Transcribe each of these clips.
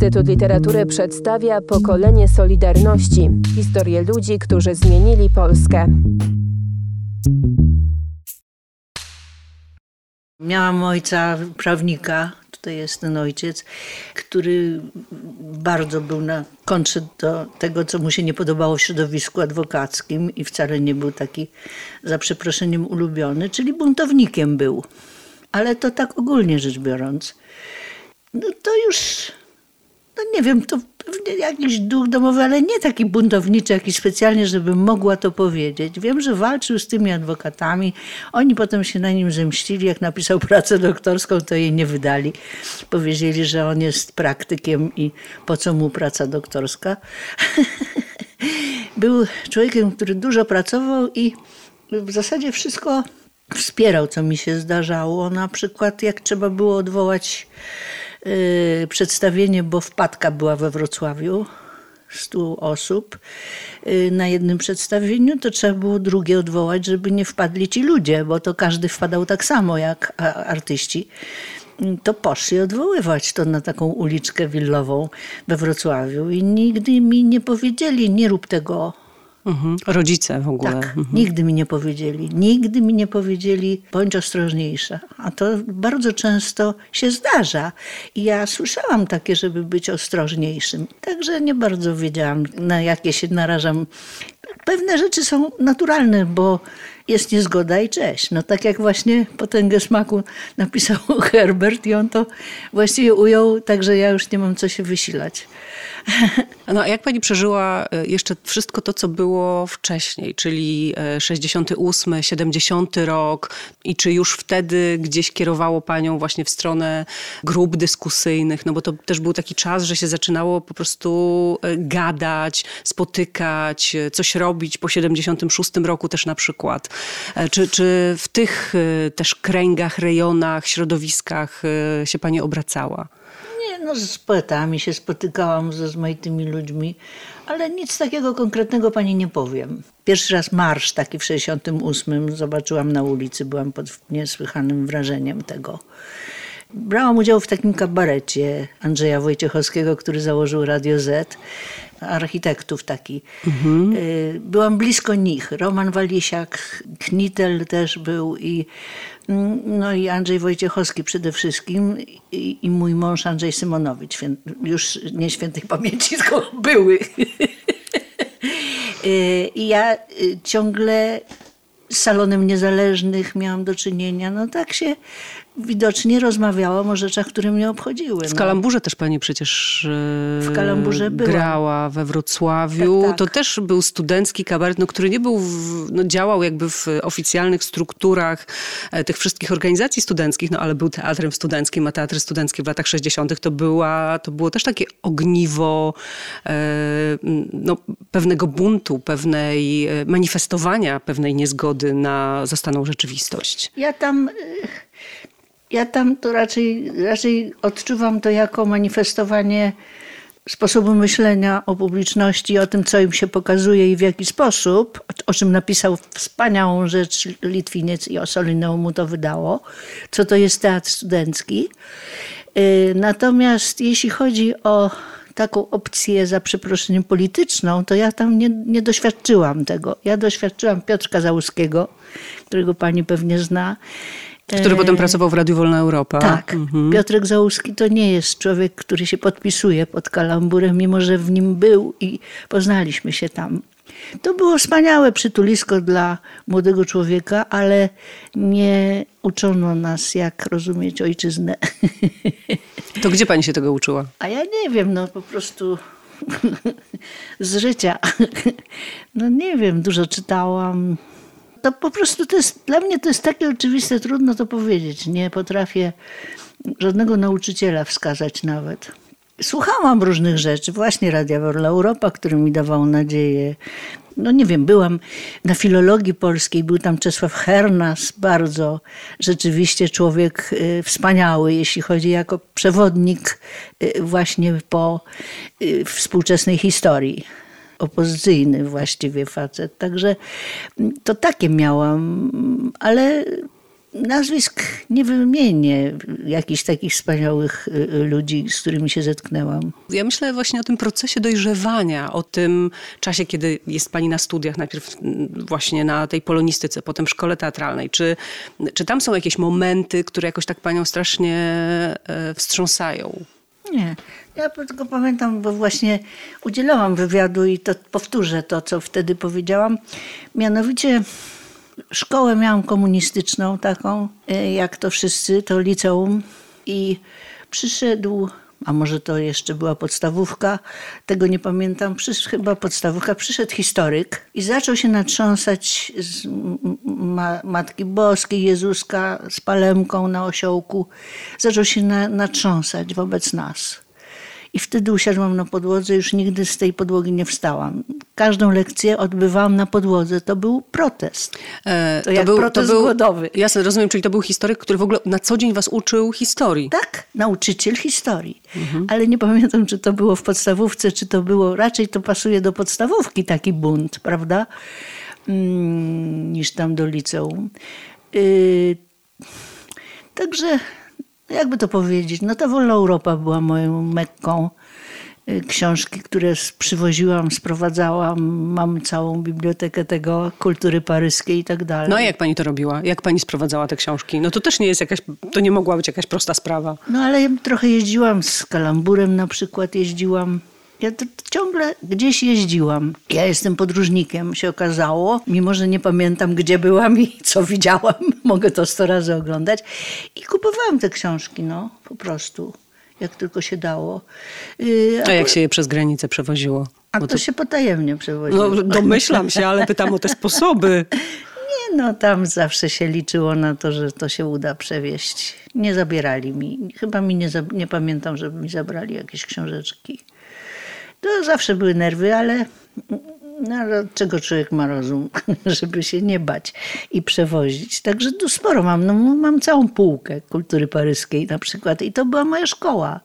Instytut Literatury przedstawia pokolenie Solidarności historię ludzi, którzy zmienili Polskę. Miałam ojca prawnika, tutaj jest ten ojciec, który bardzo był na kontrze do tego, co mu się nie podobało w środowisku adwokackim i wcale nie był taki, za przeproszeniem, ulubiony, czyli buntownikiem był. Ale to tak ogólnie rzecz biorąc. No to już, no nie wiem, to pewnie jakiś duch domowy, ale nie taki buntowniczy, jakiś specjalnie, żeby mogła to powiedzieć. Wiem, że walczył z tymi adwokatami. Oni potem się na nim zemścili. Jak napisał pracę doktorską, to jej nie wydali. Powiedzieli, że on jest praktykiem i po co mu praca doktorska. Był człowiekiem, który dużo pracował i w zasadzie wszystko wspierał, co mi się zdarzało. Na przykład, jak trzeba było odwołać przedstawienie, bo wpadka była we Wrocławiu. 100 osób y, na jednym przedstawieniu, to trzeba było drugie odwołać, żeby nie wpadli ci ludzie, bo to każdy wpadał tak samo jak artyści. To poszli odwoływać to na taką uliczkę willową we Wrocławiu i nigdy mi nie powiedzieli, nie rób tego Mhm. Rodzice w ogóle. Tak, mhm. nigdy mi nie powiedzieli. Nigdy mi nie powiedzieli, bądź ostrożniejsza. A to bardzo często się zdarza. I ja słyszałam takie, żeby być ostrożniejszym. Także nie bardzo wiedziałam, na jakie się narażam. Pewne rzeczy są naturalne, bo jest niezgoda i cześć. No tak jak właśnie potęgę smaku napisał Herbert i on to właściwie ujął, także ja już nie mam co się wysilać. No a jak pani przeżyła e, jeszcze wszystko to, co było wcześniej, czyli 68, e, 70 rok i czy już wtedy gdzieś kierowało panią właśnie w stronę grup dyskusyjnych, no bo to też był taki czas, że się zaczynało po prostu e, gadać, spotykać, coś robić po 76 roku też na przykład. Czy, czy w tych też kręgach, rejonach, środowiskach się pani obracała? Nie, no z poetami się spotykałam, ze rozmaitymi ludźmi, ale nic takiego konkretnego pani nie powiem. Pierwszy raz marsz taki w 68 zobaczyłam na ulicy, byłam pod niesłychanym wrażeniem tego. Brałam udział w takim kabarecie Andrzeja Wojciechowskiego, który założył Radio Z, architektów taki. Mhm. Byłam blisko nich. Roman Walisiak, Knitel też był i, mm, no i Andrzej Wojciechowski przede wszystkim i, i mój mąż Andrzej Symonowicz, już nie świętej pamięci, tylko były. Y, I ja y, ciągle z salonem niezależnych miałam do czynienia. No tak się widocznie rozmawiałam o rzeczach, które mnie obchodziły. W no. Kalamburze też pani przecież e, w Kalamburze grała we Wrocławiu. Tak, tak. To też był studencki kabaret, no, który nie był, w, no, działał jakby w oficjalnych strukturach e, tych wszystkich organizacji studenckich, no ale był teatrem studenckim, a teatry studenckie w latach 60. to, była, to było też takie ogniwo e, no, pewnego buntu, pewnej manifestowania pewnej niezgody na zastaną rzeczywistość. Ja tam ja tam to raczej, raczej odczuwam to jako manifestowanie sposobu myślenia o publiczności, o tym, co im się pokazuje i w jaki sposób, o czym napisał wspaniałą rzecz Litwiniec i Osolineu mu to wydało, co to jest teatr studencki. Y, natomiast jeśli chodzi o taką opcję za przeproszeniem polityczną, to ja tam nie, nie doświadczyłam tego. Ja doświadczyłam Piotrka Załuskiego, którego pani pewnie zna, który potem pracował w Radiu Wolna Europa. Tak. Mhm. Piotrek Załuski to nie jest człowiek, który się podpisuje pod kalamburem, mimo że w nim był i poznaliśmy się tam. To było wspaniałe przytulisko dla młodego człowieka, ale nie uczono nas, jak rozumieć ojczyznę. To gdzie pani się tego uczyła? A ja nie wiem, no po prostu z życia. No nie wiem, dużo czytałam, to po prostu to jest, dla mnie to jest takie oczywiste, trudno to powiedzieć. Nie potrafię żadnego nauczyciela wskazać nawet. Słuchałam różnych rzeczy, właśnie Radia Wolna Europa, który mi dawał nadzieję. No nie wiem, byłam na filologii polskiej, był tam Czesław Hernas, bardzo rzeczywiście człowiek y, wspaniały, jeśli chodzi jako przewodnik y, właśnie po y, współczesnej historii opozycyjny właściwie facet. Także to takie miałam, ale nazwisk nie wymienię jakichś takich wspaniałych y, y, ludzi, z którymi się zetknęłam. Ja myślę właśnie o tym procesie dojrzewania, o tym czasie, kiedy jest pani na studiach, najpierw mm, właśnie na tej polonistyce, potem w szkole teatralnej. Czy, czy tam są jakieś momenty, które jakoś tak panią strasznie e, wstrząsają? Nie. Ja tylko pamiętam, bo właśnie udzielałam wywiadu i to powtórzę to, co wtedy powiedziałam. Mianowicie szkołę miałam komunistyczną taką, e, jak to wszyscy, to liceum i przyszedł a może to jeszcze była podstawówka, tego nie pamiętam, chyba podstawówka, przyszedł historyk i zaczął się natrząsać z ma, Matki Boskiej, Jezuska z palemką na osiołku. Zaczął się na, natrząsać wobec nas. I wtedy usiadłam na podłodze, już nigdy z tej podłogi nie wstałam. Każdą lekcję odbywałam na podłodze. To był protest. E, to, to był, protest to był, głodowy. Jasne, rozumiem, czyli to był historyk, który w ogóle na co dzień was uczył historii. Tak, nauczyciel historii. Mhm. Ale nie pamiętam, czy to było w podstawówce, czy to było... Raczej to pasuje do podstawówki taki bunt, prawda? Mm, niż tam do liceum. Yy, także jakby to powiedzieć, no ta Wolna Europa była moją mekką. Y, książki, które przywoziłam, sprowadzałam, mam całą bibliotekę tego, kultury paryskiej i tak dalej. No a jak pani to robiła? Jak pani sprowadzała te książki? No to też nie jest jakaś, to nie mogła być jakaś prosta sprawa. No ale trochę jeździłam z kalamburem na przykład, jeździłam ja ciągle gdzieś jeździłam. Ja jestem podróżnikiem, się okazało, mimo że nie pamiętam, gdzie byłam i co widziałam. Mogę to sto razy oglądać. I kupowałam te książki, no, po prostu, jak tylko się dało. Yy, a, a jak się je przez granicę przewoziło? A to, to, się potajemnie przewoziło. No, domyślam się, ale pytam o te sposoby. Nie, no tam zawsze się liczyło na to, że to się uda przewieźć. Nie zabierali mi. Chyba mi nie, nie pamiętam, żeby mi zabrali jakieś książeczki. To zawsze były nerwy, ale no, czego człowiek ma rozum, żeby się nie bać i przewozić. Także tu sporo mam. No, mam całą półkę kultury paryskiej na przykład i to była moja szkoła.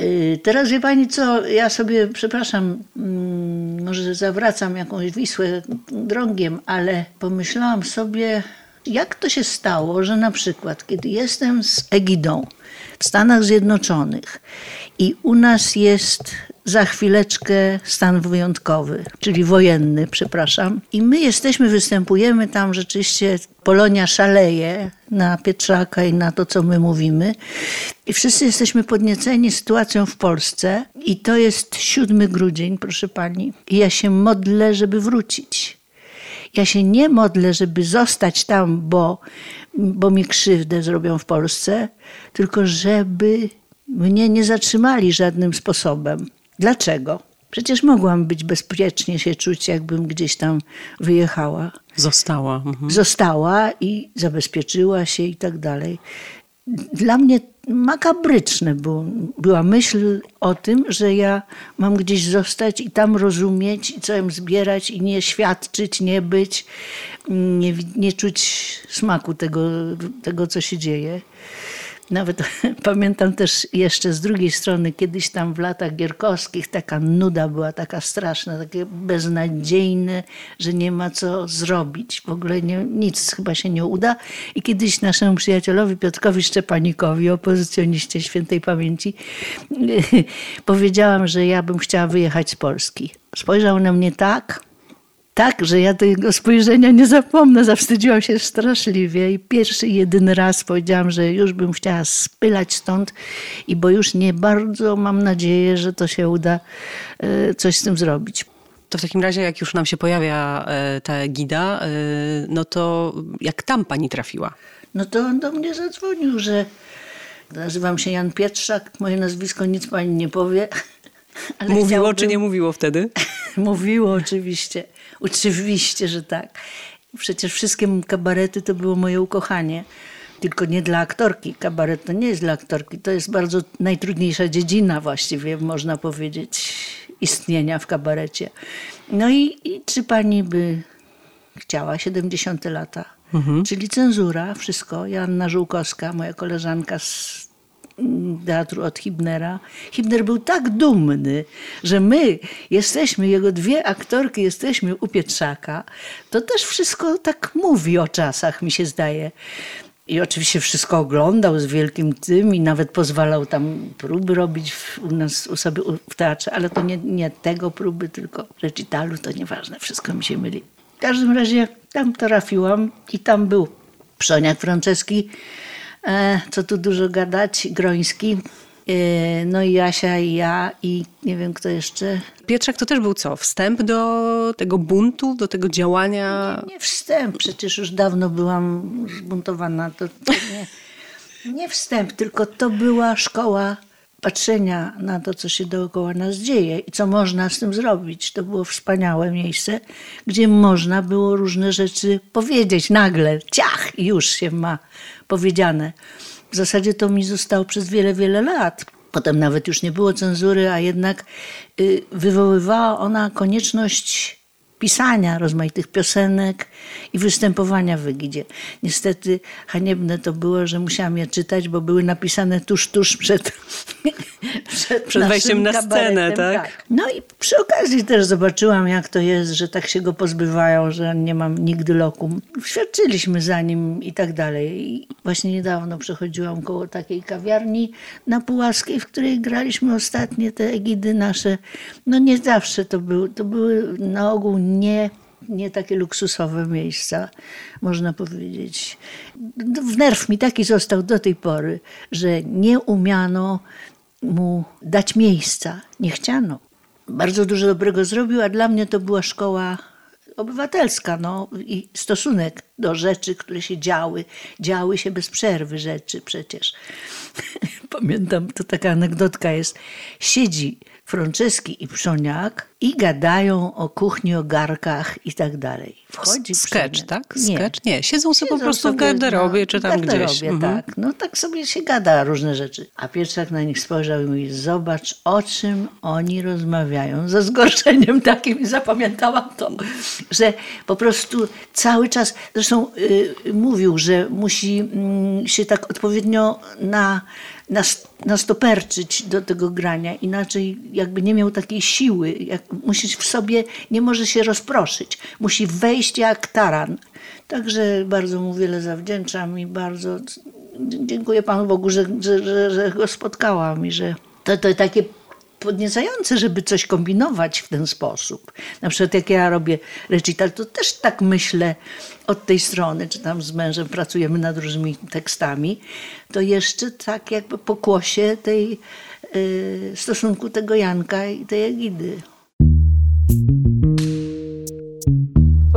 Y, teraz wie pani co, ja sobie, przepraszam, mm, może zawracam jakąś Wisłę drągiem, ale pomyślałam sobie, jak to się stało, że na przykład, kiedy jestem z Egidą w Stanach Zjednoczonych i u nas jest za chwileczkę stan wyjątkowy, czyli wojenny, przepraszam. I my jesteśmy, występujemy tam rzeczywiście, Polonia szaleje na Pietrzaka i na to, co my mówimy. I wszyscy jesteśmy podnieceni sytuacją w Polsce. I to jest 7 grudzień, proszę pani. I ja się modlę, żeby wrócić. Ja się nie modlę, żeby zostać tam, bo, bo mi krzywdę zrobią w Polsce, tylko żeby mnie nie zatrzymali żadnym sposobem. Dlaczego? Przecież mogłam być bezpiecznie się czuć, jakbym gdzieś tam wyjechała. Została. Mhm. Została i zabezpieczyła się i tak dalej. Dla mnie makabryczne było, była myśl o tym, że ja mam gdzieś zostać i tam rozumieć, i co ją zbierać i nie świadczyć, nie być, nie, nie czuć smaku tego, tego, co się dzieje. Nawet pamiętam też jeszcze z drugiej strony, kiedyś tam w latach gierkowskich taka nuda była taka straszna, takie beznadziejne, że nie ma co zrobić. W ogóle nie, nic chyba się nie uda. I kiedyś naszemu przyjacielowi Piotrkowi Szczepanikowi, opozycjoniście świętej pamięci, powiedziałam, że ja bym chciała wyjechać z Polski. Spojrzał na mnie tak, tak, że ja tego spojrzenia nie zapomnę. Zawstydziłam się straszliwie i pierwszy jedyny raz powiedziałam, że już bym chciała spylać stąd i bo już nie bardzo mam nadzieję, że to się uda e, coś z tym zrobić. To w takim razie, jak już nam się pojawia e, ta gida, e, no to jak tam pani trafiła? No to on do mnie zadzwonił, że nazywam się Jan Pietrzak, moje nazwisko nic pani nie powie. mówiło chciałbym... czy nie mówiło wtedy? mówiło oczywiście. Oczywiście, że tak. Przecież wszystkie kabarety to było moje ukochanie. Tylko nie dla aktorki. Kabaret to nie jest dla aktorki. To jest bardzo najtrudniejsza dziedzina właściwie, można powiedzieć, istnienia w kabarecie. No i, i czy pani by chciała 70 lata? Mhm. Czyli cenzura, wszystko. Joanna Żółkowska, moja koleżanka z teatru od Hibnera. Hibner był tak dumny, że my jesteśmy, jego dwie aktorki jesteśmy u Pietrzaka. To też wszystko tak mówi o czasach, mi się zdaje. I oczywiście wszystko oglądał z wielkim tym i nawet pozwalał tam próby robić u nas u sobie w teatrze, ale to nie, nie tego próby, tylko recitalu, to nieważne, wszystko mi się myli. W każdym razie tam trafiłam i tam był Przoniak Franceski, co tu dużo gadać, Groński, e, no i Jasia i ja i nie wiem kto jeszcze. Pietrzak to też był co? Wstęp do tego buntu, do tego działania? Nie wstęp, przecież już dawno byłam zbuntowana. To, to nie, nie wstęp, tylko to była szkoła patrzenia na to, co się dookoła nas dzieje i co można z tym zrobić. To było wspaniałe miejsce, gdzie można było różne rzeczy powiedzieć nagle, ciach, i już się ma powiedziane. W zasadzie to mi zostało przez wiele, wiele lat. Potem nawet już nie było cenzury, a jednak y, wywoływała ona konieczność pisania rozmaitych piosenek i występowania w Egidzie. Niestety haniebne to było, że musiałam je czytać, bo były napisane tuż, tuż przed, przed, przed wejściem na scenę, tak? tak? No i przy okazji też zobaczyłam, jak to jest, że tak się go pozbywają, że nie mam nigdy lokum. Świadczyliśmy za nim i tak dalej. I właśnie niedawno przechodziłam koło takiej kawiarni na Pułaskiej, w której graliśmy ostatnie te Egidy nasze. No nie zawsze to były, to były na ogół nie, nie takie luksusowe miejsca, można powiedzieć. W nerw mi taki został do tej pory, że nie umiano mu dać miejsca, nie chciano. Bardzo dużo dobrego zrobił, a dla mnie to była szkoła obywatelska no, i stosunek do rzeczy, które się działy. Działy się bez przerwy rzeczy przecież. Pamiętam, to taka anegdotka jest. Siedzi Franceski i Przoniak i gadają o kuchni, o garkach i tak dalej. Wchodzi Sketch, tak? Nie. Sketch? Nie, siedzą sobie siedzą po prostu w garderobie no, czy tam garderobie, gdzieś. Mhm. tak. No tak sobie się gada różne rzeczy. A Pietrzak na nich spojrzał i mówi, zobacz o czym oni rozmawiają. Ze zgorszeniem takim i zapamiętałam to, że po prostu cały czas, zresztą yy, mówił, że musi yy, się tak odpowiednio na nastoperczyć do tego grania, inaczej jakby nie miał takiej siły, jak, musi w sobie, nie może się rozproszyć, musi wejść jak taran. Także bardzo mu wiele zawdzięczam i bardzo dziękuję Panu Bogu, że, że, że, że go spotkałam i że to, to takie podniecające, żeby coś kombinować w ten sposób. Na przykład jak ja robię recital, to też tak myślę od tej strony, czy tam z mężem pracujemy nad różnymi tekstami, to jeszcze tak jakby pokłosie tej y, stosunku tego Janka i tej Egidy.